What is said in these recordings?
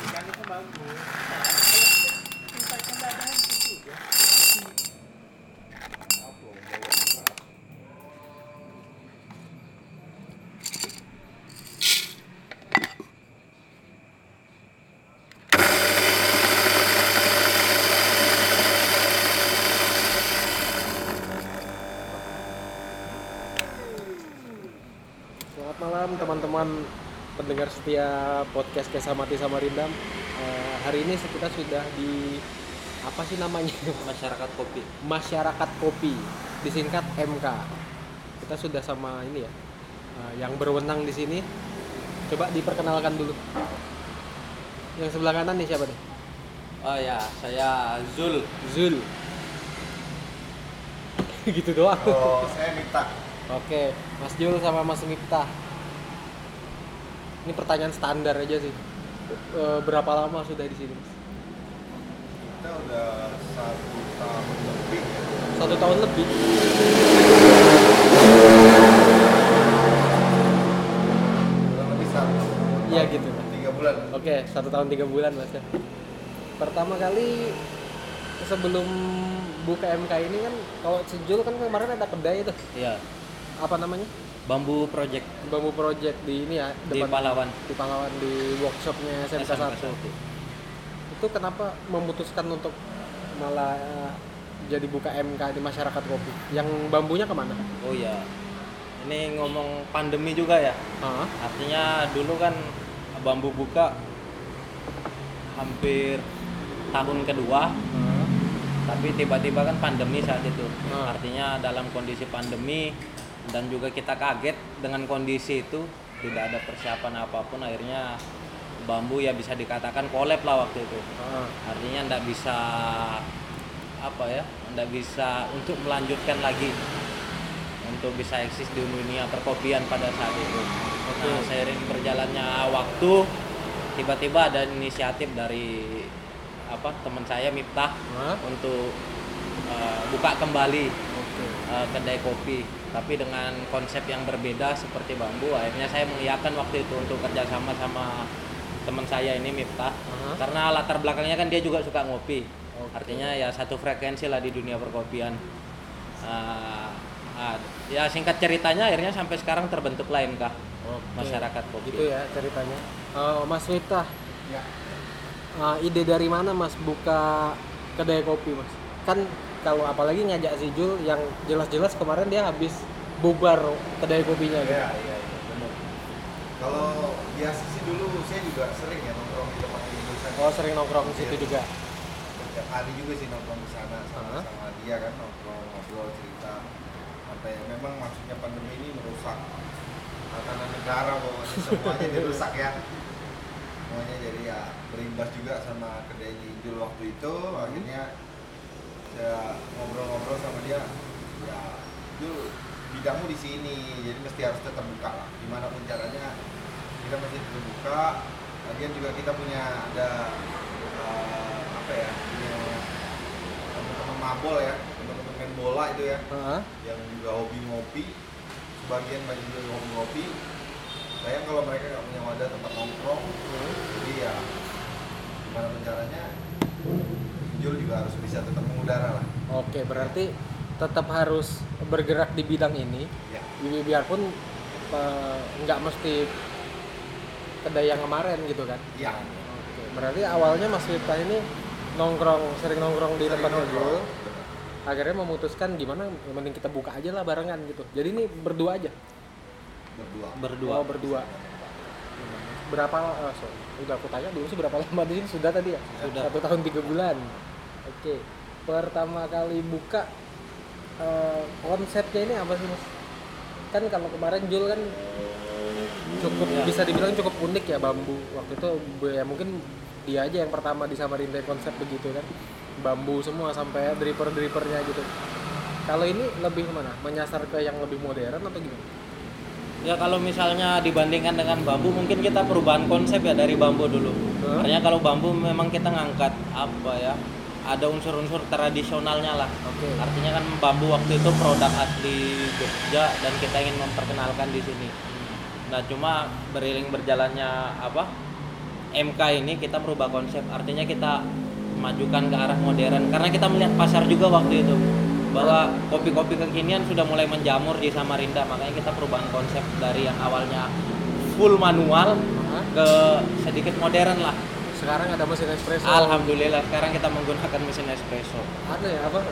Ikan itu bagus. Sampai kan ada hancur juga. Selamat malam teman-teman pendengar setia podcast Kisah Mati Samarinda. Eh, hari ini kita sudah di apa sih namanya? masyarakat kopi Masyarakat Kopi, disingkat MK. Kita sudah sama ini ya, eh, yang berwenang di sini. Coba diperkenalkan dulu. Yang sebelah kanan nih siapa nih? oh ya saya Zul Zul. gitu doang. Oh, saya minta. Oke, Mas Jul sama Mas Miftah. Ini pertanyaan standar aja sih. Eh, berapa lama sudah di sini? Mas? Kita udah satu tahun lebih. ya. Satu tahun lebih. Kurang lebih satu. Iya gitu. Tiga bulan. Oke, satu tahun tiga bulan mas ya. Pertama kali sebelum buka MK ini kan, kalau sejul kan kemarin ada kedai itu, ya apa namanya? Bambu project. Bambu Project di ini ya, di Pahlawan. di pahlawan di workshopnya SMK SMK 1 1. itu kenapa memutuskan untuk malah eh, jadi buka MK di masyarakat kopi? Yang bambunya ke mana? oh ya ini ngomong pandemi juga ya. Artinya dulu kan bambu buka hampir tahun kedua. Tapi tiba-tiba kan pandemi saat itu. Ah. artinya dalam kondisi pandemi dan juga kita kaget dengan kondisi itu tidak ada persiapan apa pun akhirnya bambu ya bisa dikatakan kolab lah waktu itu Ah, artinya ndak bisa apa ya ndak bisa untuk melanjutkan lagi untuk bisa eksis di dunia perkopian pada saat itu Oke. nah seiring berjalannya waktu tiba-tiba ada inisiatif dari apa teman saya Miftah Hah? untuk uh, buka kembali. Uh, kedai kopi tapi dengan konsep yang berbeda seperti bambu akhirnya saya mengiyakan waktu itu untuk kerjasama sama teman saya ini Miftah Aha. karena latar belakangnya kan dia juga suka ngopi Oke. artinya ya satu frekuensi lah di dunia perkopian Ah, ah, ya singkat ceritanya akhirnya sampai sekarang terbentuk lain kah Oke. masyarakat kopi Gitu ya ceritanya. Eh, Mas Miftah, Ya. eh, ide dari mana Mas buka kedai kopi Mas? Kan kalau apalagi ngajak si Jul yang jelas-jelas kemarin dia habis bubar kedai kopinya gitu. Iya, iya, iya, benar. Kalau biasa sih dulu saya juga sering ya nongkrong di tempat ini. Saya Oh sering nongkrong di situ Iya. juga. Setiap hari juga sih nongkrong di sana sama, dia kan nongkrong ngobrol cerita. Sampai memang maksudnya pandemi ini merusak tatanan negara pokoknya semuanya dirusak ya. Semuanya jadi ya berimbas juga sama kedai Jul waktu itu. Akhirnya saya ngobrol-ngobrol sama dia. Ya, Jul bidangmu di sini, jadi mesti harus tetap buka lah. Gimana pun caranya kita mesti tetap buka. Lagian juga kita punya ada eh, apa ya, punya teman-teman mabol ya, teman-teman main bola itu ya, Heeh. yang juga hobi ngopi. Sebagian banyak juga hobi ngopi. Sayang kalau mereka nggak punya wadah tempat nongkrong, Hmm. jadi ya gimana pun caranya Jul juga harus bisa tetap mengudara lah. Oke, berarti tetap harus bergerak di bidang ini. Ya. Bi- Biarpun eh, nggak mesti kedai yang kemarin gitu kan. Iya. Oke, berarti awalnya Mas Miftah ini nongkrong, sering nongkrong di tempat Jul. Akhirnya memutuskan gimana, yang penting kita buka aja lah barengan gitu. Jadi ini berdua aja. Berdua. berdua Oh, berdua. Berapa? eh, sorry, udah aku tanya dulu sih berapa lama di sini sudah tadi ya? Sudah. Satu tahun tiga bulan. Oke. Pertama kali buka eh, konsepnya ini apa sih mas? Kan kalau kemarin Jul kan cukup Ya. bisa dibilang cukup unik ya bambu. Waktu itu ya mungkin dia aja yang pertama di Samarinda konsep begitu kan. Bambu semua sampai dripper-drippernya gitu. Kalau ini lebih ke mana? Menyasar ke yang lebih modern atau gimana? Ya kalau misalnya dibandingkan dengan bambu mungkin kita perubahan konsep ya dari bambu dulu. Hah? Artinya kalau bambu memang kita ngangkat apa ya? Ada unsur-unsur tradisionalnya lah. Oke. Artinya kan bambu waktu itu produk asli Jogja dan kita ingin memperkenalkan di sini. Nah cuma beriring berjalannya apa MK ini kita merubah konsep, artinya kita majukan ke arah modern karena kita melihat pasar juga waktu itu bahwa kopi-kopi kekinian sudah mulai menjamur di Samarinda makanya kita perubahan konsep dari yang awalnya full manual ke sedikit modern lah. Sekarang ada mesin espresso. Alhamdulillah sekarang kita menggunakan mesin espresso. ada ya apa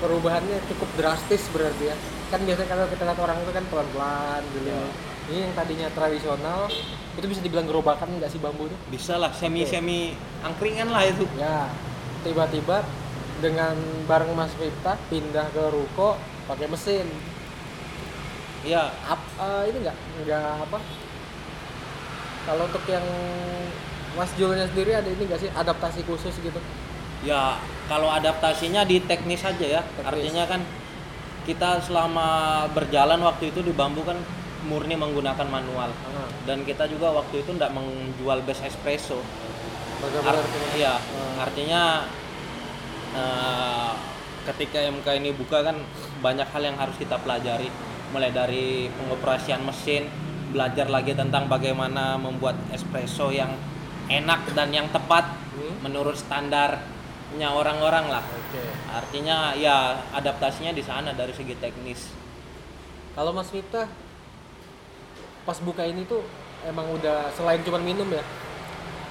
perubahannya cukup drastis berarti ya. Kan biasanya kalau kita lihat orang itu kan pelan-pelan gitu. Ya. ini yang tadinya tradisional itu bisa dibilang gerobakan nggak sih bambu itu? Bisa lah semi-semi angkringan lah itu. ya tiba-tiba dengan bareng Mas Vita pindah ke ruko pakai mesin. Iya, Ap, eh, ini nggak nggak apa. Kalau untuk yang Mas Julnya sendiri ada ini nggak sih adaptasi khusus gitu Ya, kalau adaptasinya di teknis saja ya. Teknis. Artinya kan kita selama berjalan waktu itu di bambu kan murni menggunakan manual. Ah, Dan kita juga waktu itu tidak menjual base espresso. benar-benar Art- iya, Hmm. artinya eh, ketika MK ini buka kan banyak hal yang harus kita pelajari, mulai dari pengoperasian mesin, belajar lagi tentang bagaimana membuat espresso yang enak dan yang tepat Hmm. menurut standarnya orang-orang lah. oke Artinya ya adaptasinya di sana dari segi teknis. Kalau Mas Vita pas buka ini tuh emang udah selain cuma minum ya,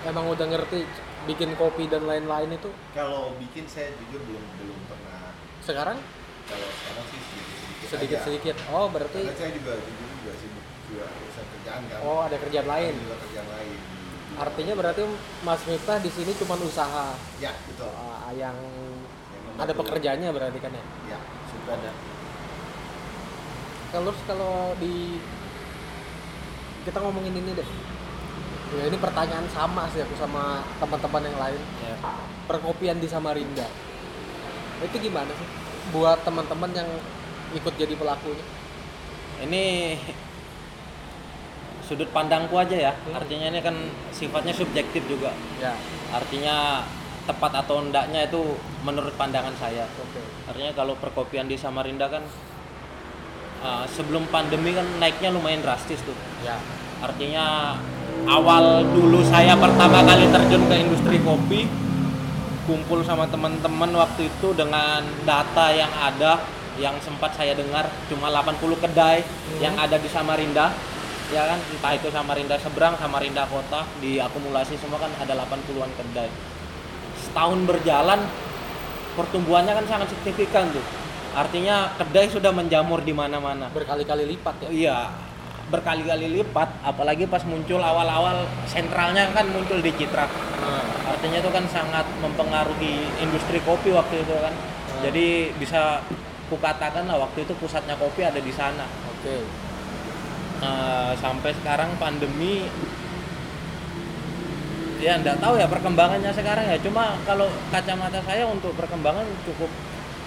emang udah ngerti bikin kopi dan lain-lain itu Kalau bikin saya jujur belum belum pernah. sekarang Kalau sekarang sih sedikit sedikit. sedikit sedikit. Oh berarti Karena saya juga jujur juga sibuk juga urusan kerjaan kan. oh ada kerjaan lain. Ada juga kerjaan lain. Artinya berarti Mas Vita di sini cuma usaha Ya betul. uh, yang Yang ada membantu. pekerjaannya berarti kan ya. Ya sudah ada. Kalau kalau di kita ngomongin ini deh. Ya ini pertanyaan sama sih aku sama teman-teman yang lain. Ya. perkopian di Samarinda itu gimana sih buat teman-teman yang ikut jadi pelakunya Ini sudut pandangku aja ya. Hmm. Artinya ini kan sifatnya subjektif juga. ya Artinya tepat atau enggaknya itu menurut pandangan saya. oke Artinya kalau perkopian di Samarinda kan uh, sebelum pandemi kan naiknya lumayan drastis tuh. ya Artinya awal dulu saya pertama kali terjun ke industri kopi kumpul sama teman-teman waktu itu dengan data yang ada yang sempat saya dengar cuma 80 kedai yang ada di Samarinda ya kan entah itu Samarinda seberang Samarinda kota diakumulasi semua kan ada 80-an kedai. Setahun berjalan pertumbuhannya kan sangat signifikan tuh. Artinya kedai sudah menjamur di mana-mana. Berkali-kali lipat ya? Iya, berkali-kali lipat, apalagi pas muncul awal-awal sentralnya kan muncul di Citra. Nah, Artinya itu kan sangat mempengaruhi industri kopi waktu itu kan. Jadi bisa kukatakan lah waktu itu pusatnya kopi ada di sana. oke Eh, sampai sekarang pandemi ya enggak tahu ya perkembangannya sekarang ya cuma kalau kacamata saya untuk perkembangan cukup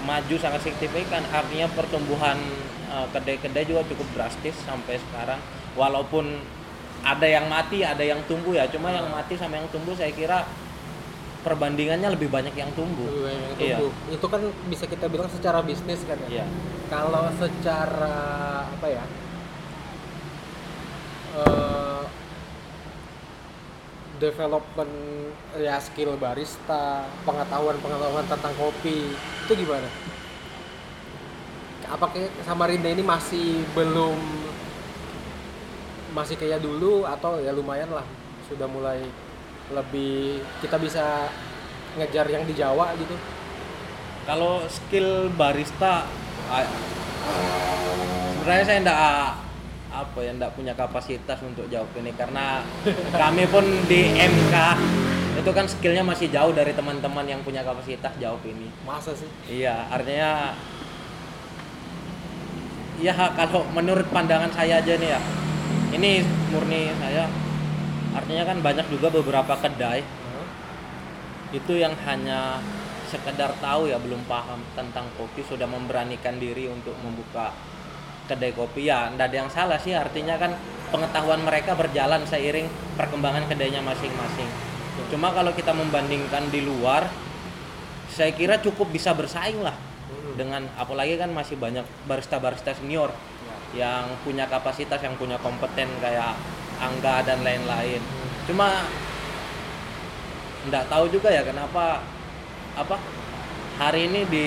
maju sangat signifikan artinya pertumbuhan eh, kedai-kedai juga cukup drastis sampai sekarang walaupun ada yang mati ada yang tumbuh ya cuma yang mati sama yang tumbuh saya kira perbandingannya lebih banyak yang tumbuh Lebih banyak yang Iya. tumbuh. itu kan bisa kita bilang secara bisnis kan ya Iya. kalau secara apa ya eh, development ya skill barista pengetahuan pengetahuan tentang kopi itu gimana? Apakah Samarinda ini masih belum masih kayak dulu atau ya lumayan lah sudah mulai lebih kita bisa ngejar yang di Jawa gitu? Kalau skill barista, sebenarnya saya enggak apa ya enggak punya kapasitas untuk jawab ini karena kami pun di MK itu kan skillnya masih jauh dari teman-teman yang punya kapasitas jawab ini. masa sih Iya, artinya ya kalau menurut pandangan saya aja nih ya, ini murni saya. Artinya kan banyak juga beberapa kedai itu yang hanya sekedar tahu ya belum paham tentang kopi sudah memberanikan diri untuk membuka kedai kopi. Ya tidak ada yang salah sih. Artinya kan pengetahuan mereka berjalan seiring perkembangan kedainya masing-masing. Cuma kalau kita membandingkan di luar saya kira cukup bisa bersaing lah Hmm. dengan apalagi kan masih banyak barista-barista senior Ya. yang punya kapasitas yang punya kompeten kayak Angga dan lain-lain. Cuma nggak tahu juga ya kenapa apa hari ini di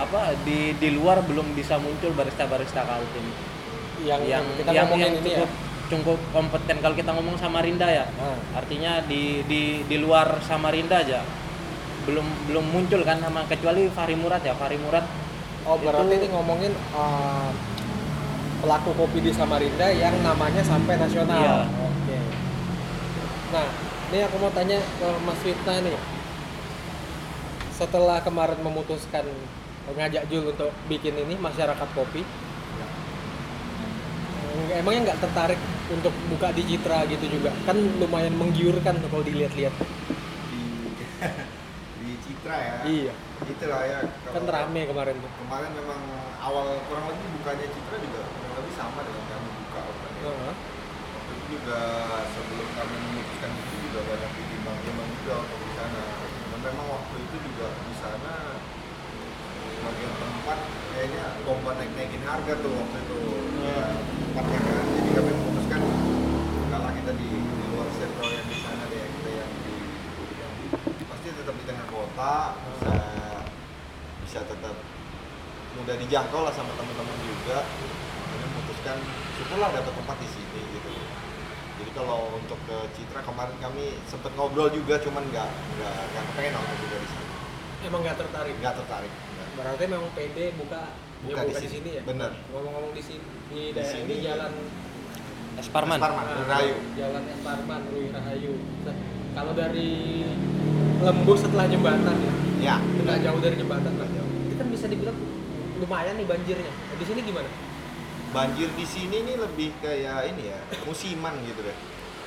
apa di di luar belum bisa muncul barista-barista Kaltim yang, yang kita yang, yang ini cukup ya? cukup kompeten. Kalau kita ngomong Samarinda ya Nah, artinya di di di luar Samarinda aja belum belum muncul kan sama kecuali Fahri Murad ya. Fahri Murad oh berarti Itu- ini ngomongin uh, pelaku kopi di Samarinda yang namanya sampai nasional. Iya. oke. Nah ini aku mau tanya ke Mas Fitna nih setelah kemarin memutuskan ngajak Jul untuk bikin ini masyarakat kopi. Nggak- emangnya nggak tertarik untuk buka di Citra gitu juga? Kan lumayan menggiurkan tuh kalau dilihat-lihat. Di di Citra ya? Iya. Itulah ya kan rame kemarin tuh. Kemarin memang awal kurang lebih bukanya Citra juga kurang lebih sama dengan kami buka waktu itu. Heeh. Waktu itu juga sebelum kami memutuskan itu juga banyak ditimbang-timbang juga untuk di sana. Dan memang waktu itu juga di sana bagian tempat kayaknya lomba naik-naikin harga tuh waktu itu. Ya tempatnya kan. Jadi kami memutuskan kalau kita di, luar circle yang di sana deh kita yang di yang pasti tetap di tengah kota bisa bisa tetap mudah dijangkau lah sama teman-teman juga. Jadi memutuskan syukurlah dapat tempat di sini gitu. Jadi kalau untuk ke Citra kemarin kami sempet ngobrol juga cuman nggak nggak nggak kepengen juga di sana emang nggak tertarik nggak tertarik nggak. berarti memang PD buka ya Buka di buka di sini. ya Bener. ngomong-ngomong di sini di, Di daerah sini. ini jalan Esparman Esparman. ah, Rahayu. jalan Esparman Rui Rahayu Nah, kalau dari Lembu setelah jembatan ya ya nggak jauh dari jembatan Nggak jauh. itu kan bisa dibilang lumayan nih banjirnya Nah, di sini gimana banjir di sini nih lebih kayak ini ya musiman gitu deh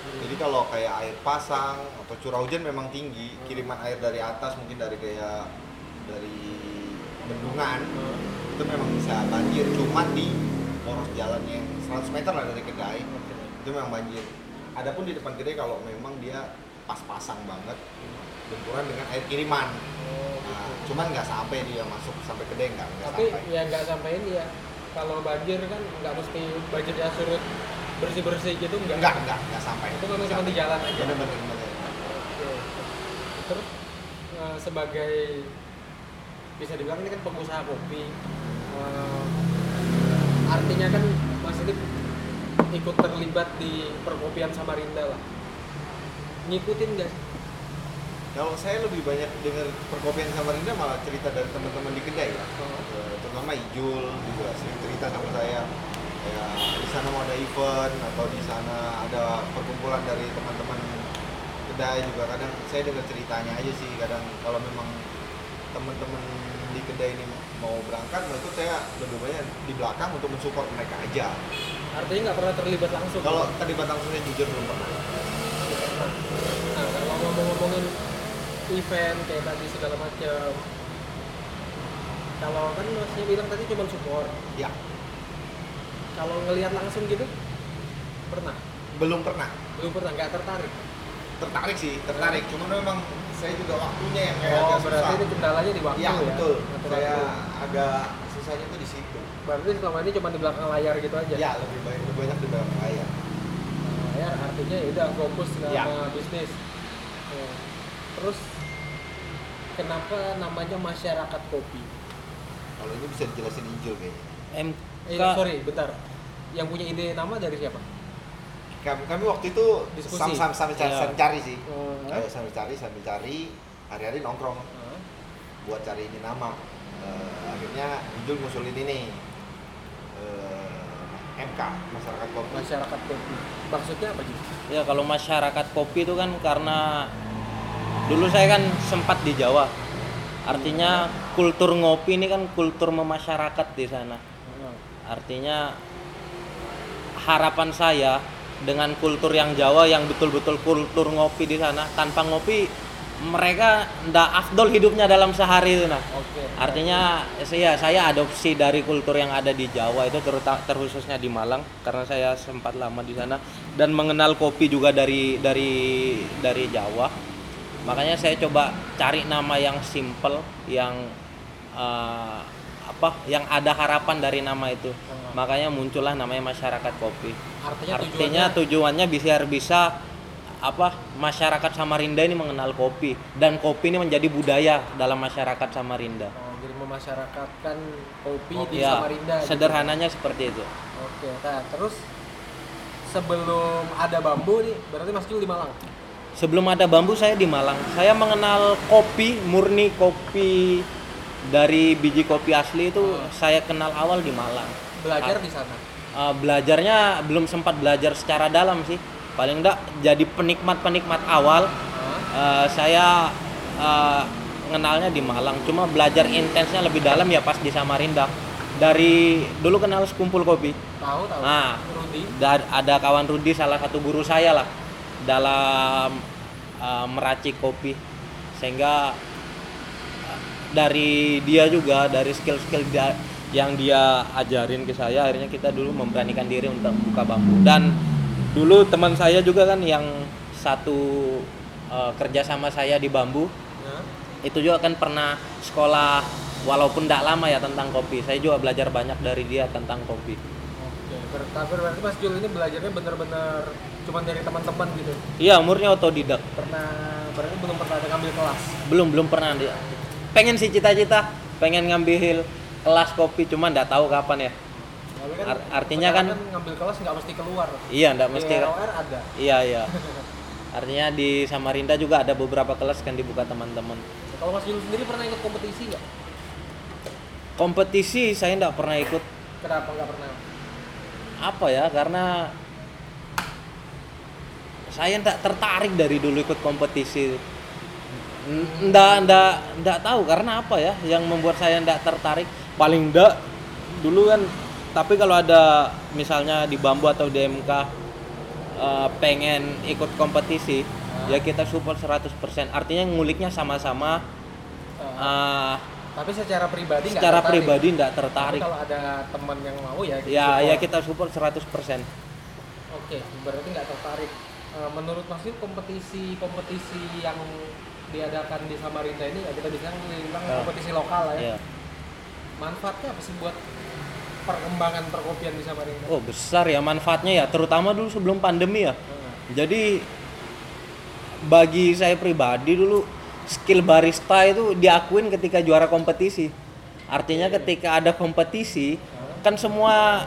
jadi kalau kayak air pasang atau curah hujan memang tinggi kiriman air dari atas mungkin dari kayak dari bendungan Hmm. itu memang bisa banjir. Cuma di poros jalan yang 100 meter lah dari kedai itu memang banjir. Adapun di depan kedai kalau memang dia pas-pasang banget benturan dengan air kiriman. Oh, nah, gitu. cuman nggak sampai dia masuk sampai kedai nggak tapi sampai. ya nggak sampai ini ya. Kalau banjir kan nggak mesti banjirnya surut bersih bersih gitu nggak nggak nggak nggak sampai itu memang cuma di jalan aja bener-bener bener. Oke. Terus eh, sebagai bisa dibilang ini kan pengusaha kopi, eh, artinya kan Mas ini ikut terlibat di perkopian Samarinda lah. Ngikutin nggak? Kalau saya lebih banyak dengar perkopian Samarinda malah cerita dari teman-teman di kedai ya. Oh. Eh, Terutama Ijul juga sering cerita sama saya. Ya, di sana mau ada event atau di sana ada perkumpulan dari teman-teman kedai juga kadang saya dengar ceritanya aja sih kadang kalau memang teman-teman di kedai ini mau berangkat itu saya lebih banyak di belakang untuk mensupport mereka aja Artinya nggak pernah terlibat langsung. kalau terlibat langsung saya jujur belum pernah Nah, kalau ngomong-ngomongin event kayak tadi segala macam, kalau kan masnya bilang tadi cuma support. ya Kalau ngelihat langsung gitu, pernah? belum pernah Belum pernah, nggak tertarik. tertarik sih tertarik cuman memang saya juga waktunya yang kayak Oh, agak berarti susah ini kendalanya di waktu Iya ya? betul Ngatur saya waktu. agak susahnya tuh di situ Berarti selama ini cuma di belakang layar gitu aja? ya lebih banyak lebih banyak di belakang layar Layar artinya ya udah fokus sama Ya. bisnis. Ya. Terus kenapa namanya masyarakat kopi? kalau ini bisa dijelasin Ijul kayaknya Eh, MK sorry, bentar. Yang punya ide nama dari siapa? kami, kami waktu itu Diskusi. sama-sama sambil cari, Iya. sambil cari sih Oh, Kayak sambil cari sambil cari hari-hari nongkrong Hah? buat cari ini nama Eh, akhirnya Ijul ngusulin ini Eh, MK masyarakat kopi masyarakat kopi. Maksudnya apa gitu? ya kalau masyarakat kopi itu kan karena dulu saya kan sempat di Jawa artinya kultur ngopi ini kan kultur memasyarakat di sana artinya harapan saya dengan kultur yang Jawa yang betul-betul kultur ngopi di sana tanpa ngopi mereka ndak afdol hidupnya dalam sehari itu nah Oke. artinya saya saya adopsi dari kultur yang ada di Jawa itu terutama terkhususnya di Malang karena saya sempat lama di sana dan mengenal kopi juga dari dari dari Jawa makanya saya coba cari nama yang simple yang eh, apa yang ada harapan dari nama itu Hmm. makanya muncullah namanya masyarakat kopi Artinya, artinya tujuannya biar bisa apa masyarakat Samarinda ini mengenal kopi dan kopi ini menjadi budaya dalam masyarakat Samarinda Oh, jadi memasyarakatkan kopi di ya Samarinda. gitu. sederhananya seperti itu Oke, nah terus sebelum ada bambu nih, berarti Mas Jul di Malang. Sebelum ada bambu saya di Malang. Saya mengenal kopi murni kopi dari biji kopi asli itu Hmm. saya kenal awal di Malang. Belajar Ah. di sana. Uh, belajarnya belum sempat belajar secara dalam sih. Paling enggak jadi penikmat-penikmat awal uh, saya uh, mengenalnya di Malang. Cuma belajar intensnya lebih dalam ya pas di Samarinda. Dari dulu kenal sekumpul kopi. Tahu tahu. Nah. Rudi. Ada kawan Rudi salah satu guru saya lah dalam uh, meracik kopi sehingga dari dia juga dari skill-skill dia- yang dia ajarin ke saya akhirnya kita dulu memberanikan diri untuk buka bambu. Dan dulu teman saya juga kan yang satu uh, kerja sama saya di bambu Nah, itu juga kan pernah sekolah walaupun tidak lama ya tentang kopi. Saya juga belajar banyak dari dia tentang kopi. Oke, tapi berarti Mas Jul ini belajarnya bener-bener cuma dari teman-teman gitu. iya umurnya otodidak. Pernah berarti belum pernah ada ngambil kelas. belum belum pernah dia pengen sih cita-cita pengen ngambil kelas kopi cuma nggak tahu kapan ya kan Ar- artinya kan- sekarang ngambil kelas nggak mesti keluar. iya nggak mesti ROR ada. iya iya artinya di Samarinda juga ada beberapa kelas kan dibuka teman-teman Kalau Mas Jul sendiri pernah ikut kompetisi nggak? kompetisi saya nggak pernah ikut Kenapa nggak pernah? apa ya karena saya nggak tertarik dari dulu ikut kompetisi ndak ndak ndak tahu karena apa ya yang membuat saya ndak tertarik paling ndak dulu kan tapi kalau ada misalnya di bambu atau di MK eh, pengen ikut kompetisi ya kita support 100% artinya nguliknya sama-sama Eh, eh, tapi secara pribadi secara tertarik. pribadi ndak Tapi tertarik kalau ada teman yang mau ya kita ya support. ya kita support 100% Oke, berarti nggak tertarik. Eh, menurut Mas Jul kompetisi kompetisi yang diadakan di Samarinda ini ya kita bisa bilang Ya. kompetisi lokal lah ya. ya Manfaatnya apa sih buat perkembangan perkopian di Samarinda? Oh besar ya manfaatnya ya, terutama dulu sebelum pandemi ya. Hmm. Jadi bagi saya pribadi dulu skill barista itu diakuin ketika juara kompetisi. Artinya ketika ada kompetisi kan semua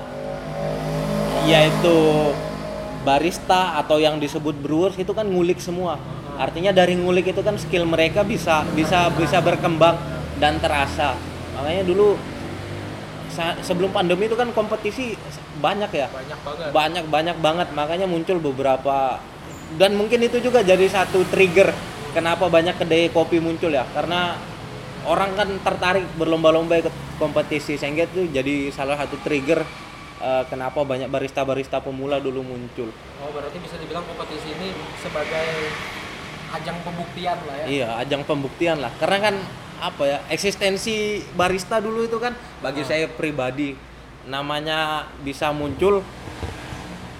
yaitu barista atau yang disebut brewers itu kan ngulik semua. Artinya dari ngulik itu kan skill mereka bisa bisa bisa berkembang dan terasa. Makanya dulu sebelum pandemi itu kan kompetisi banyak ya. Banyak banget. banyak banyak banget. Makanya muncul beberapa dan mungkin itu juga jadi satu trigger kenapa banyak kedai kopi muncul ya. Karena orang kan tertarik berlomba-lomba ikut kompetisi. Sehingga itu jadi salah satu trigger eh, kenapa banyak barista-barista pemula dulu muncul. Oh, berarti bisa dibilang kompetisi ini sebagai ajang pembuktian lah ya. iya ajang pembuktian lah karena kan apa ya eksistensi barista dulu itu kan bagi Ah. saya pribadi namanya bisa muncul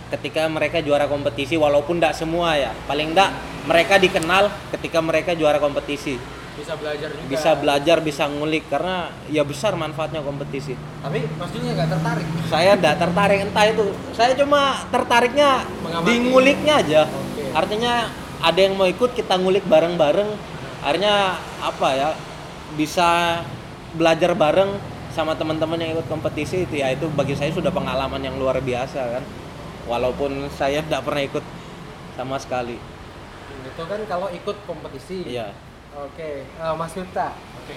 ketika mereka juara kompetisi walaupun tidak semua ya paling tidak mereka dikenal ketika mereka juara kompetisi Bisa belajar juga. bisa belajar bisa ngulik karena ya besar manfaatnya kompetisi Tapi Mas Julnya nggak tertarik. saya tidak tertarik entah itu saya cuma tertariknya Mengamati. di nguliknya aja Oke. artinya ada yang mau ikut kita ngulik bareng-bareng akhirnya apa ya bisa belajar bareng sama teman-teman yang ikut kompetisi itu ya itu bagi saya sudah pengalaman yang luar biasa kan walaupun saya tidak pernah ikut sama sekali Itu kan kalau ikut kompetisi. iya Oke, eh, Mas Miftah. Oke.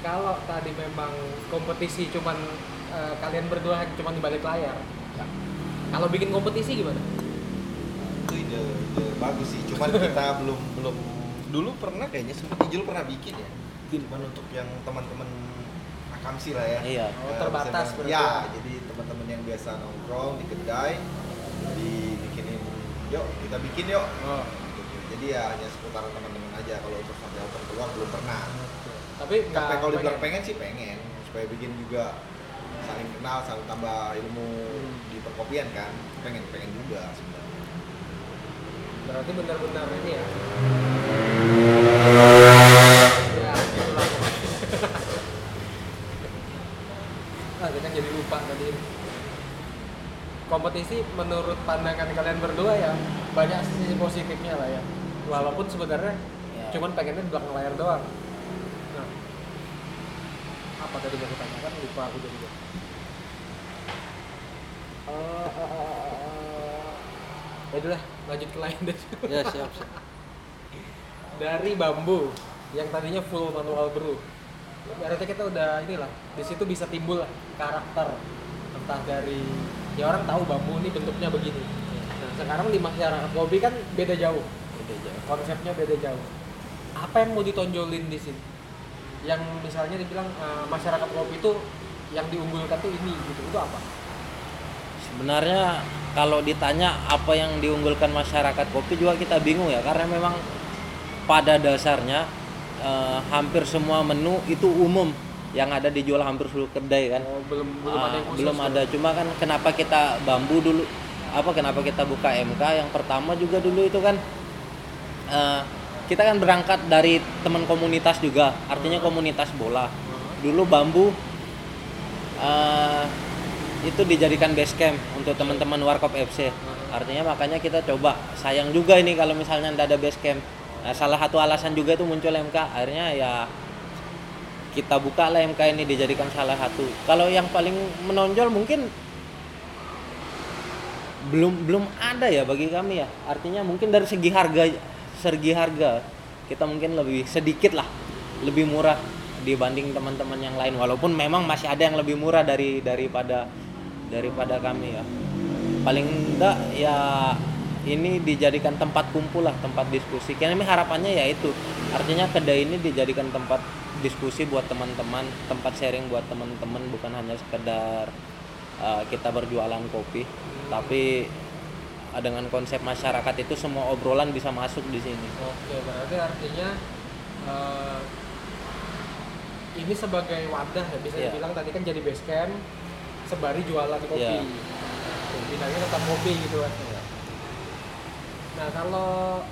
Kalau tadi memang kompetisi cuman eh, kalian berdua cuman di balik layar. Kalau bikin kompetisi gimana? Itu ide, ide bagus sih. Cuman kita belum belum dulu pernah kayaknya sempat Ijul pernah bikin ya. Cuman untuk yang teman-teman akamsi lah ya. Iya. Oh, Eh, terbatas bisa- berarti. ya jadi teman-teman yang biasa nongkrong di kedai dibikinin yuk kita bikin yuk. Oh. Gitu. jadi ya hanya seputaran teman-teman aja. Kalau untuk sampai open keluar belum pernah. Tapi nggak kalau dibilang pengen. sih pengen. Supaya bikin juga saling kenal saling tambah ilmu Hmm. di perkopian kan. Pengen pengen juga sebenarnya Berarti benar-benar ini ya. Jadi lupa tadi. Kompetisi menurut pandangan kalian berdua ya banyak sisi positifnya lah ya. Walaupun sebenarnya Ya. cuman pengennya di belakang layar doang. Nah. Apa tadi yang aku tanyakan lupa aku jadi Eh, eh, eh, eh, ya lanjut ke lain deh. Ya siap siap. Dari bambu yang tadinya full manual brew. Berarti kita udah inilah di situ bisa timbul karakter. Entah dari ya orang tahu bambu ini bentuknya begini. Nah sekarang di masyarakat kopi kan beda jauh. Udah jauh. konsepnya beda jauh. Apa yang mau ditonjolin di sini? Yang misalnya dibilang eh, masyarakat kopi itu yang diunggulkan tuh ini gitu itu apa? Sebenarnya kalau ditanya apa yang diunggulkan masyarakat kopi juga kita bingung ya karena memang pada dasarnya eh, hampir semua menu itu umum yang ada dijual hampir seluruh kedai kan. Oh, belum belum Ah, ada yang khusus belum ada. Cuma kan kenapa kita bambu dulu? Apa kenapa kita buka MK yang pertama juga dulu itu kan eh, kita kan berangkat dari teman komunitas juga. Artinya komunitas bola. Dulu bambu eh, itu dijadikan base camp untuk teman-teman Warkop FC artinya makanya kita coba. Sayang juga ini kalau misalnya tidak ada base camp. Nah, salah satu alasan juga itu muncul MK akhirnya ya kita buka lah MK ini dijadikan salah satu. Kalau yang paling menonjol mungkin belum belum ada ya bagi kami ya. Artinya mungkin dari segi harga segi harga kita mungkin lebih sedikit lah lebih murah dibanding teman-teman yang lain. Walaupun memang masih ada yang lebih murah dari daripada daripada kami ya. Paling enggak ya ini dijadikan tempat kumpul lah tempat diskusi. Karena ini harapannya ya itu. Artinya kedai ini dijadikan tempat diskusi buat teman-teman tempat sharing buat teman-teman bukan hanya sekedar uh, kita berjualan kopi. Tapi uh, dengan konsep masyarakat itu semua obrolan bisa masuk di sini. Oke, berarti artinya eh, ini sebagai wadah ya bisa Iya. dibilang tadi kan jadi base camp sebari jualan kopi. Iya. Tuh, Bidangnya tetap kopi gitu kan. Nah kalau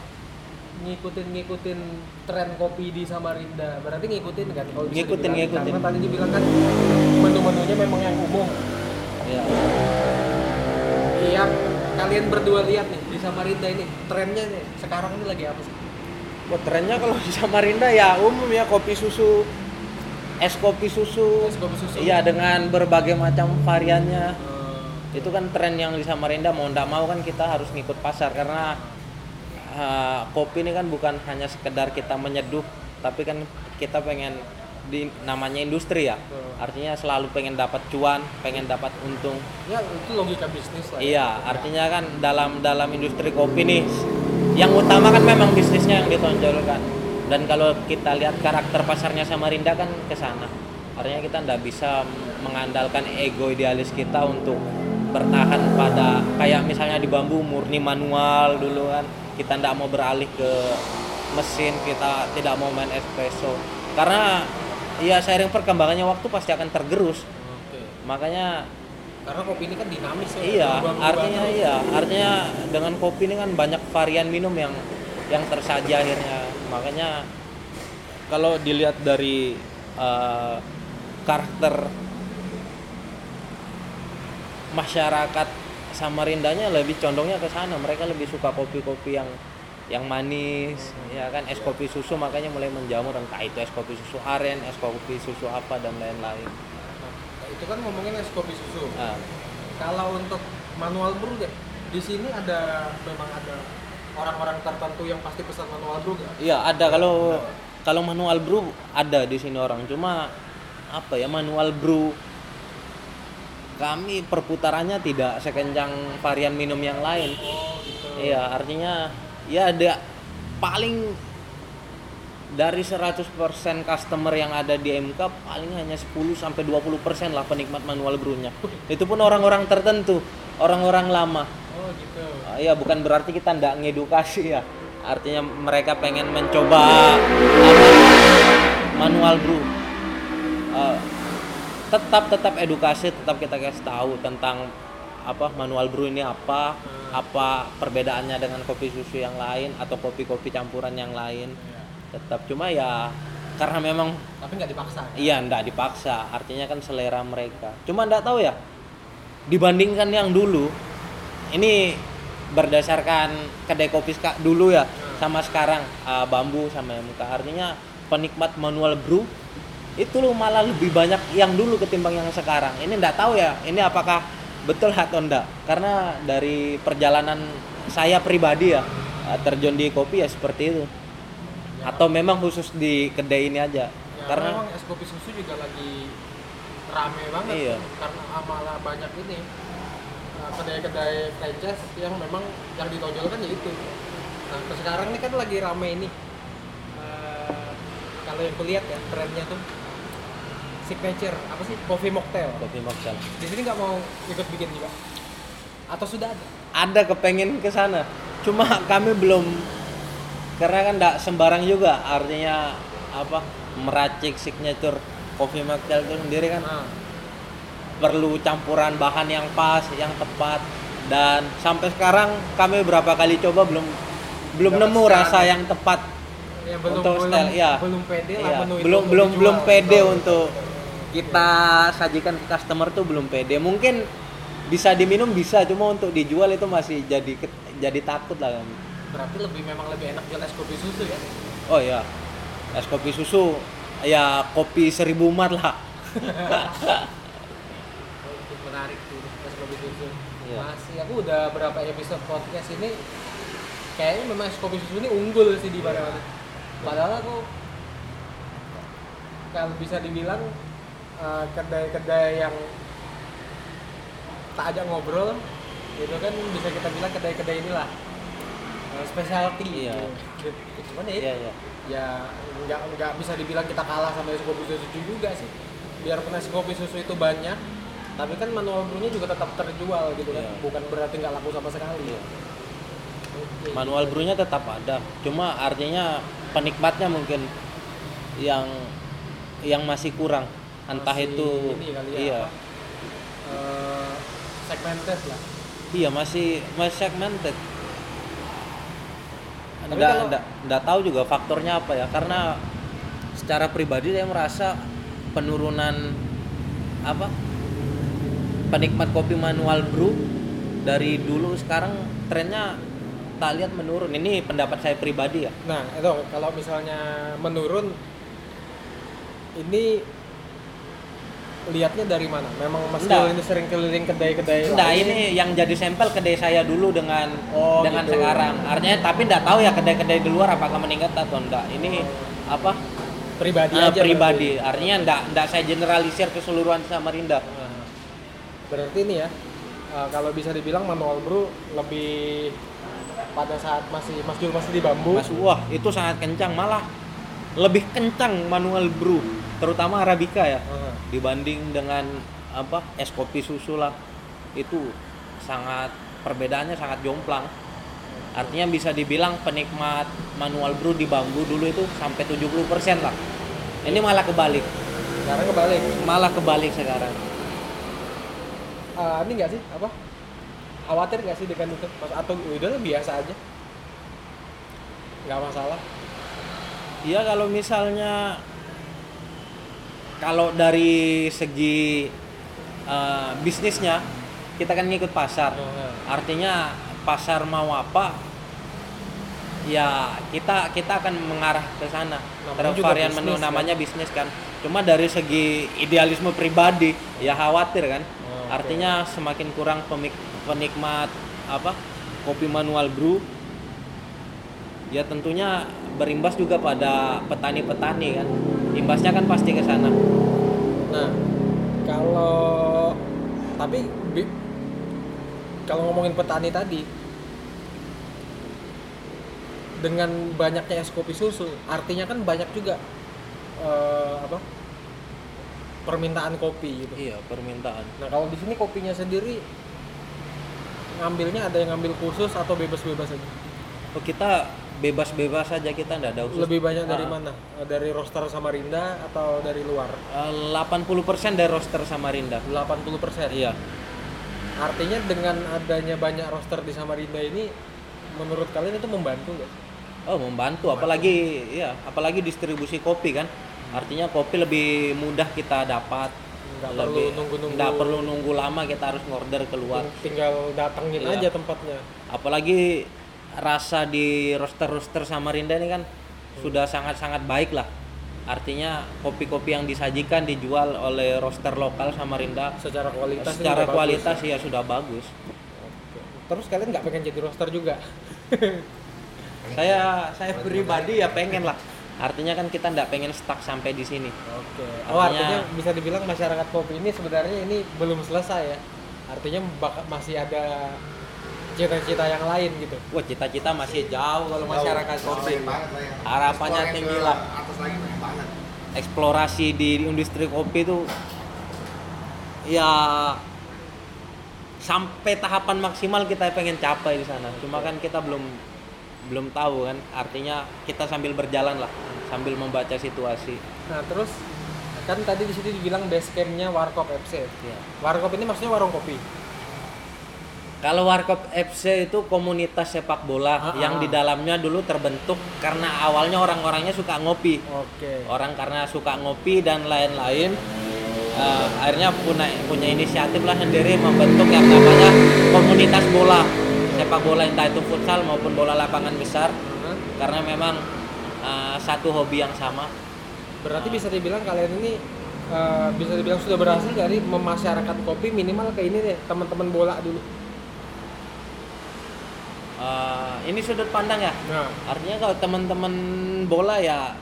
ngikutin ngikutin tren kopi di Samarinda berarti ngikutin kan kalau Ngikutin, dibilang. ngikutin. karena tadi dibilang kan menu-menunya memang yang umum ya yang kalian berdua lihat nih di Samarinda ini trennya nih sekarang ini lagi apa sih? Wah, trennya kalau di Samarinda ya umum ya kopi susu es kopi susu. Es kopi susu. iya dengan berbagai macam variannya. Eh, itu kan tren yang di Samarinda mau ndak mau kan kita harus ngikut pasar. Karena uh, kopi ini kan bukan hanya sekedar kita menyeduh tapi kan kita pengen di namanya industri ya. Betul. artinya selalu pengen dapat cuan pengen dapat untung. Ya itu logika bisnis lah ya. iya artinya kan dalam dalam industri kopi nih yang utama kan memang bisnisnya yang ditonjolkan dan kalau kita lihat karakter pasarnya Samarinda kan ke sana artinya kita ndak bisa mengandalkan ego idealis kita untuk bertahan pada kayak misalnya di bambu murni manual dulu kan kita ndak mau beralih ke mesin kita tidak mau main espresso karena ya seiring perkembangannya waktu pasti akan tergerus Oke. makanya Karena kopi ini kan dinamis ya. Iya, artinya iya, artinya dengan kopi ini kan banyak varian minum yang yang tersaji akhirnya. Makanya kalau dilihat dari eh, karakter masyarakat Samarindanya lebih condongnya ke sana. Mereka lebih suka kopi-kopi yang yang manis, ya kan es kopi susu makanya mulai menjamur entah itu es kopi susu aren, es kopi susu apa dan lain-lain. Nah, itu kan ngomongin es kopi susu. Nah, Kalau untuk manual brew deh, di sini ada memang ada orang-orang tertentu yang pasti pesan manual brew gak? Iya ada kalau kalau manual brew ada di sini orang cuma apa ya manual brew kami perputarannya tidak sekencang varian minum yang lain. Oh gitu. Iya artinya ya ada paling dari 100% customer yang ada di MK paling hanya 10 sampai 20% lah penikmat manual brewnya. Itu pun orang-orang tertentu, orang-orang lama. Oh gitu. Ah, Iya, bukan berarti kita ndak ngedukasi ya. Artinya mereka pengen mencoba apa, manual brew. Eh, tetap tetap edukasi, tetap kita kasih tahu tentang apa manual brew ini apa, apa perbedaannya dengan kopi susu yang lain atau kopi-kopi campuran yang lain. Iya. Tetap cuma ya karena memang Tapi nggak dipaksa. kan? iya ndak dipaksa artinya kan selera mereka cuma ndak tahu ya dibandingkan yang dulu ini berdasarkan kedai kopi dulu ya sama sekarang. Uh, bambu sama MK artinya penikmat manual brew itu loh malah lebih banyak yang dulu ketimbang yang sekarang. Ini ndak tahu ya ini apakah betul atau enggak karena dari perjalanan saya pribadi ya uh, terjun di kopi ya seperti itu. Atau memang khusus di kedai ini aja. Ya, karena memang es kopi susu juga lagi rame banget. Iya. karena malah banyak ini kedai-kedai franchise yang memang yang ditonjolkan ya itu. Nah ke sekarang ini kan lagi rame ini. Uh, kalau yang kulihat ya trennya tuh signature apa sih coffee mocktail. kopi mocktail Di sini nggak mau ikut bikin juga? Atau sudah ada? ada kepengen ke sana cuma kami belum karena kan tidak sembarang juga artinya apa meracik signature coffee mocktail itu sendiri kan Nah, perlu campuran bahan yang pas yang tepat dan sampai sekarang kami berapa kali coba belum belum Dapat nemu rasa ya? yang tepat yang belum Untuk belum, style, iya. belum pede lah Iya, menu itu belum untuk belum dijual. belum pede Betul. untuk kita sajikan ke customer tuh belum pede mungkin bisa diminum bisa cuma untuk dijual itu masih jadi jadi takut lah kami Berarti lebih memang lebih enak jual es kopi susu ya? Oh ya, es kopi susu ya kopi seribu umat lah. Menarik tuh es kopi susu. Iya. Masih aku udah berapa episode podcast ini kayaknya memang es kopi susu ini unggul sih di mana-mana. Padahal aku kalau bisa dibilang eh, kedai-kedai yang tak ajak ngobrol itu kan bisa kita bilang kedai-kedai inilah eh, specialty Iya. gitu. Cuman ya, Iya iya. ya nggak nggak bisa dibilang kita kalah sama es kopi susu juga sih biarpun es kopi susu itu banyak tapi kan manual brewnya juga tetap terjual gitu kan Iya. bukan berarti nggak laku sama sekali Iya. Oke. Manual brewnya tetap ada, cuma artinya penikmatnya mungkin yang yang masih kurang. Entah Masih itu ini kali ya, iya. apa, eh, segmented lah Iya, masih masih segmented. Nggak tahu juga faktornya apa ya karena secara pribadi saya merasa penurunan apa penikmat kopi manual brew dari dulu sekarang trennya tak lihat menurun. Ini pendapat saya pribadi ya. Nah itu kalau misalnya menurun ini lihatnya dari mana? Memang mas Nggak. ini sering keliling kedai-kedai Nah ini yang jadi sampel kedai saya dulu dengan Oh, dengan gitu. sekarang. Artinya tapi nggak tahu ya kedai-kedai di luar apakah meningkat atau enggak. Ini apa? Pribadi eh, aja pribadi. artinya enggak enggak saya generalisir keseluruhan Samarinda Nah, berarti ini ya uh, kalau bisa dibilang manual brew lebih pada saat masih Mas Jul masih di bambu. Mas wah itu sangat kencang. Malah lebih kencang manual brew terutama arabica ya Uh, dibanding dengan apa es kopi susu lah. Itu sangat perbedaannya sangat jomplang. Artinya bisa dibilang penikmat manual brew di bambu dulu itu sampai 70% lah. Ini malah kebalik. Sekarang kebalik? Malah kebalik sekarang Uh, ini nggak sih apa khawatir nggak sih dengan itu Mas, atau udah biasa aja nggak masalah Iya kalau misalnya kalau dari segi eh, bisnisnya kita kan ngikut pasar. Nah, Artinya pasar mau apa ya kita kita akan mengarah ke sana. Terus varian menu kan? namanya bisnis kan. Cuma dari segi idealisme pribadi ya khawatir kan. Artinya semakin kurang pemik- penikmat apa kopi manual brew ya tentunya berimbas juga pada petani-petani kan? Imbasnya kan pasti ke sana. Nah, kalau tapi kalau ngomongin petani tadi dengan banyaknya es kopi susu, artinya kan banyak juga eh, apa permintaan kopi gitu. iya permintaan Nah, kalau di sini kopinya sendiri ngambilnya ada yang ngambil khusus atau bebas-bebas aja? oh, kita bebas-bebas saja kita nggak ada khusus Lebih banyak dari Ah, mana? Eh, Dari roster Samarinda atau dari luar? eh, 80% dari roster Samarinda 80%. iya Artinya dengan adanya banyak roster di Samarinda ini menurut kalian itu membantu nggak? Oh membantu, apalagi ya, apalagi distribusi kopi kan. Artinya kopi lebih mudah kita dapat. Nggak perlu Lebih- nunggu-nunggu. nggak perlu nunggu lama kita harus ngorder keluar. tinggal datengin Iya. aja tempatnya Apalagi rasa di roster-roster Samarinda ini kan sudah sangat-sangat baik lah. Artinya kopi-kopi yang disajikan dijual oleh roster lokal Samarinda secara kualitas secara udah bagus. kualitas ya sudah bagus. Oke. terus kalian nggak pengen jadi roster juga Saya saya pribadi ya pengen lah. Artinya kan kita nggak pengen stuck sampai di sini. Oke. Oh artinya Artinya- bisa dibilang masyarakat kopi ini sebenarnya ini belum selesai ya. Artinya bak- masih ada cita-cita yang lain gitu. Wah cita-cita masih jauh kalau masyarakat Jauh, kopi. Harapannya tinggi lah. Atas lagi pengen banget. Eksplorasi di industri kopi itu ya sampai tahapan maksimal kita pengen capai di sana. Cuma kan kita belum belum tahu kan. Artinya kita sambil berjalan lah, sambil membaca situasi. Nah terus kan tadi di situ dibilang base campnya Warkop FC. Ya. Warkop ini maksudnya warung kopi. Kalau Warkop FC itu komunitas sepak bola Ah, yang ah. di dalamnya dulu terbentuk karena awalnya orang-orangnya suka ngopi. Oke. Orang karena suka ngopi dan lain-lain eh, akhirnya punya punya inisiatif lah sendiri membentuk yang namanya komunitas bola sepak bola entah itu futsal maupun bola lapangan besar Hah? karena memang eh, satu hobi yang sama. Berarti bisa dibilang kalian ini eh, bisa dibilang sudah berhasil dari memasyarakat kopi minimal ke ini deh teman-teman bola dulu. Eh, ini sudut pandang ya. Nah, Artinya kalau teman-teman bola ya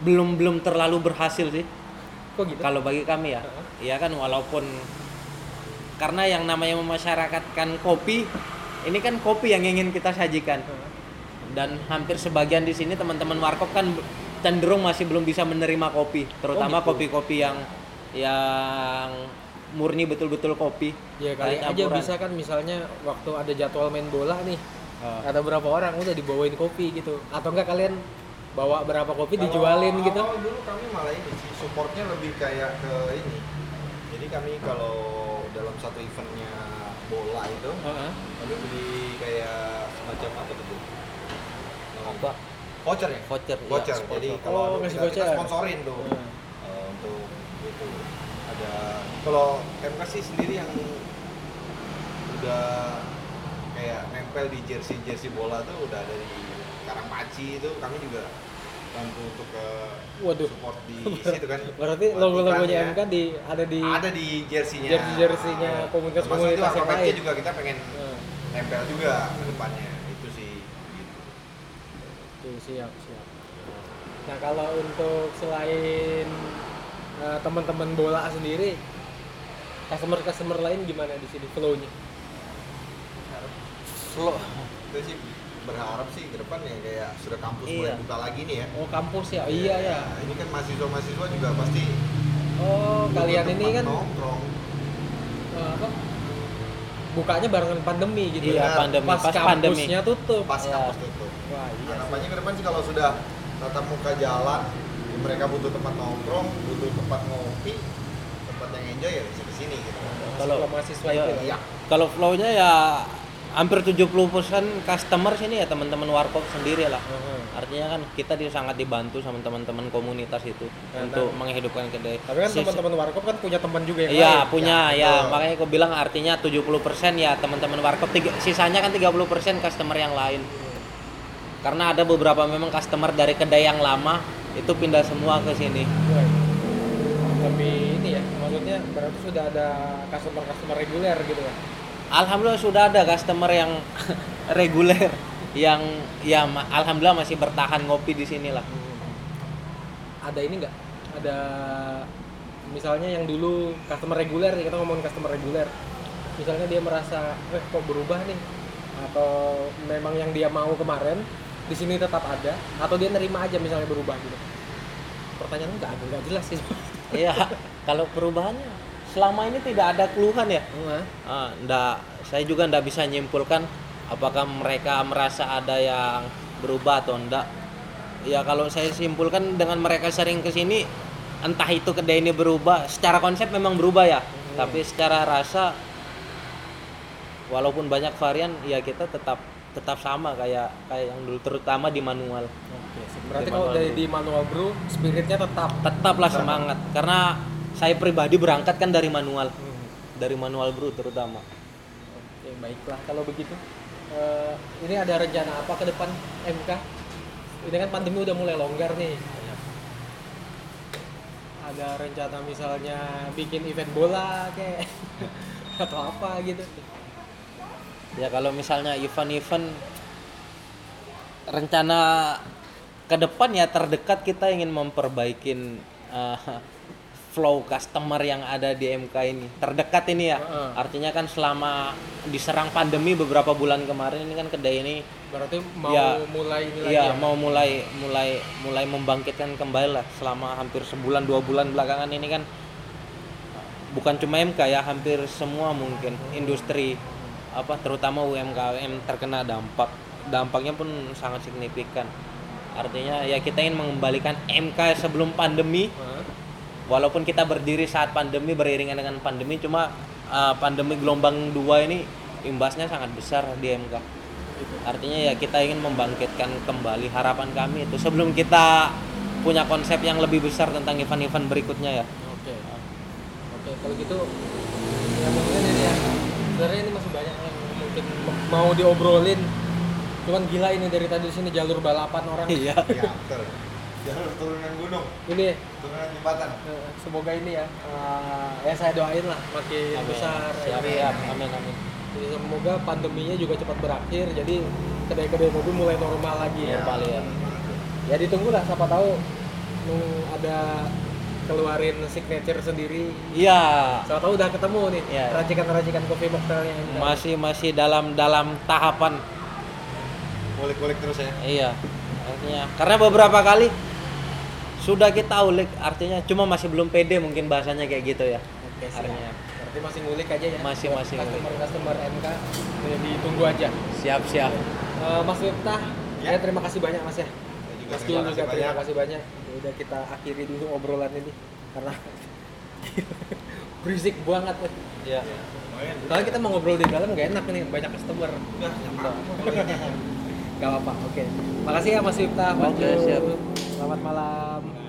belum belum terlalu berhasil sih. kok gitu? Kalau bagi kami ya, Heeh. ya kan walaupun karena yang namanya memasyarakatkan kopi, ini kan kopi yang ingin kita sajikan Heeh. Dan hampir sebagian di sini teman-teman warkop kan cenderung masih belum bisa menerima kopi, terutama gitu. kopi-kopi yang yang murni betul-betul kopi. Ya kali aja campuran. bisa kan misalnya waktu ada jadwal main bola nih, Oh. ada berapa orang udah dibawain kopi gitu. Atau enggak kalian bawa berapa kopi Kalau dijualin gitu. awal dulu kami malah ini sih supportnya lebih kayak ke ini. Jadi kami kalau dalam satu eventnya bola itu Heeh. kami beli kayak semacam apa tuh? Apa? Voucher ya? Voucher, iya, Voucher. sponsor. Jadi Oh, kalau ngasih kita, kita sponsorin tuh Heeh. eh, untuk itu ada kalau MK sih sendiri yang udah kayak nempel di jersey jersey bola tuh udah dari Karangpaci itu kami juga bantu untuk ke Waduh. support di situ kan Berarti logo-logonya iklannya. MK di ada di ada di jersey-nya Jersey-jersey-nya komunitas-komunitas Termasuk itu yang lain. juga kita pengen Heeh. nempel juga ke depannya. Oke, siap, siap. Nah, kalau untuk selain eh, teman-teman bola sendiri, customer-customer lain gimana di sini flow-nya? Slow. kita sih berharap sih ke depan ya kayak sudah kampus mulai Iya. buka lagi nih ya Oh, kampus ya? Iya ya. ini kan mahasiswa-mahasiswa juga pasti Oh, kalian ini kan nongkrong eh, apa? Bukanya barengan pandemi gitu. Iya, ya. pandemi. Pas, Pas pandemi. kampusnya tutup. pas Iya. kampus tutup. Harapannya ke depan sih kalau sudah tatap muka jalan ya mereka butuh tempat nongkrong butuh tempat ngopi tempat yang enjoy ya bisa ke sini gitu Kalau- Kalau mahasiswa iya, itu. ya. iya Kalau flow-nya ya hampir 70% customer sini ya teman-teman warkop sendiri lah. Heeh. Artinya kan kita di, sangat dibantu sama teman-teman komunitas itu Nah, untuk nah. menghidupkan kedai. Tapi kan Si- teman-teman warkop kan punya teman juga yang Iya, punya Ya, ya, makanya aku bilang artinya 70% ya teman-teman warkop, tiga- sisanya kan 30% customer yang lain. Karena ada beberapa memang customer dari kedai yang lama itu pindah semua ke sini. Lebih ini ya maksudnya berarti sudah ada customer customer reguler gitu ya Alhamdulillah sudah ada customer yang reguler yang ya alhamdulillah masih bertahan ngopi di sini lah. ada ini nggak ada misalnya yang dulu customer reguler kita ngomongin customer reguler misalnya dia merasa eh kok berubah nih atau memang yang dia mau kemarin di sini tetap ada atau dia nerima aja misalnya berubah gitu. Pertanyaan nggak nggak jelas sih. Iya, kalau perubahannya selama ini tidak ada keluhan ya. Nah, Ah, ndak, saya juga ndak bisa nyimpulkan apakah mereka merasa ada yang berubah atau ndak. Ya kalau saya simpulkan dengan mereka sering ke sini, entah itu kedai ini berubah, secara konsep memang berubah ya, tapi secara rasa walaupun banyak varian, ya kita tetap tetap sama kayak kayak yang dulu terutama di manual Oke, berarti Di kalau manual dari di manual brew spiritnya tetap. tetaplah semangat karena saya pribadi berangkat kan dari manual Hmm. dari manual brew terutama Oke, baiklah kalau begitu. Eh, ini ada rencana apa ke depan MK? Ini kan pandemi udah mulai longgar nih. Ada rencana misalnya bikin event bola kayak atau apa gitu. Ya kalau misalnya event-event rencana ke depan ya terdekat kita ingin memperbaikin eh, flow customer yang ada di MK ini terdekat ini ya Heeh. artinya kan selama diserang pandemi beberapa bulan kemarin ini kan kedai ini Berarti mau Ya, mulai ini lagi Iya, ya? mau mulai mulai mulai membangkitkan kembali lah selama hampir sebulan dua bulan belakangan ini kan bukan cuma MK ya, hampir semua mungkin industri apa terutama UMKM terkena dampak. Dampaknya pun sangat signifikan. Artinya ya kita ingin mengembalikan MK sebelum pandemi walaupun kita berdiri saat pandemi beriringan dengan pandemi cuma uh, pandemi gelombang dua ini imbasnya sangat besar di MK artinya ya kita ingin membangkitkan kembali harapan kami itu sebelum kita punya konsep yang lebih besar tentang event-event berikutnya ya Oke. Oke, kalau gitu ya mungkin ini ya. Sebenarnya ini masih banyak mau diobrolin. Cuman gila ini dari tadi di sini jalur balapan orang. iya Iya, betul. Jalur turunan gunung, Ini turunan jembatan. eh, semoga ini ya eh, ya saya doain lah makin besar. siap, Amin. siap. amin amin Jadi semoga pandeminya juga cepat berakhir. Jadi kedai-kedai mobil mulai normal lagi ya. normal ya Ya ditunggu lah siapa tahu ada keluarin signature sendiri iya Siapa tahu udah ketemu nih Iya. racikan-racikan kopi mocktailnya masih masih dalam dalam tahapan Kulik-kulik terus ya. iya artinya karena beberapa kali sudah kita ulik artinya cuma masih belum pede mungkin bahasanya kayak gitu ya Oke, siap. artinya Berarti masih ngulik aja ya. Masih- masih ngulik. customer customer MK ya, ditunggu aja. siap siap Eh, Mas Miftah, Ya. ya. terima kasih banyak Mas ya. Mas kasih juga terima kasih banyak. Ya udah kita akhiri dulu obrolan ini karena berisik banget. ya Lumayan. Kalau kita mau ngobrol di dalam nggak enak nih banyak customer. Apa-apa. Gak apa-apa. Oke. Makasih ya Mas Oke, siap. Selamat malam.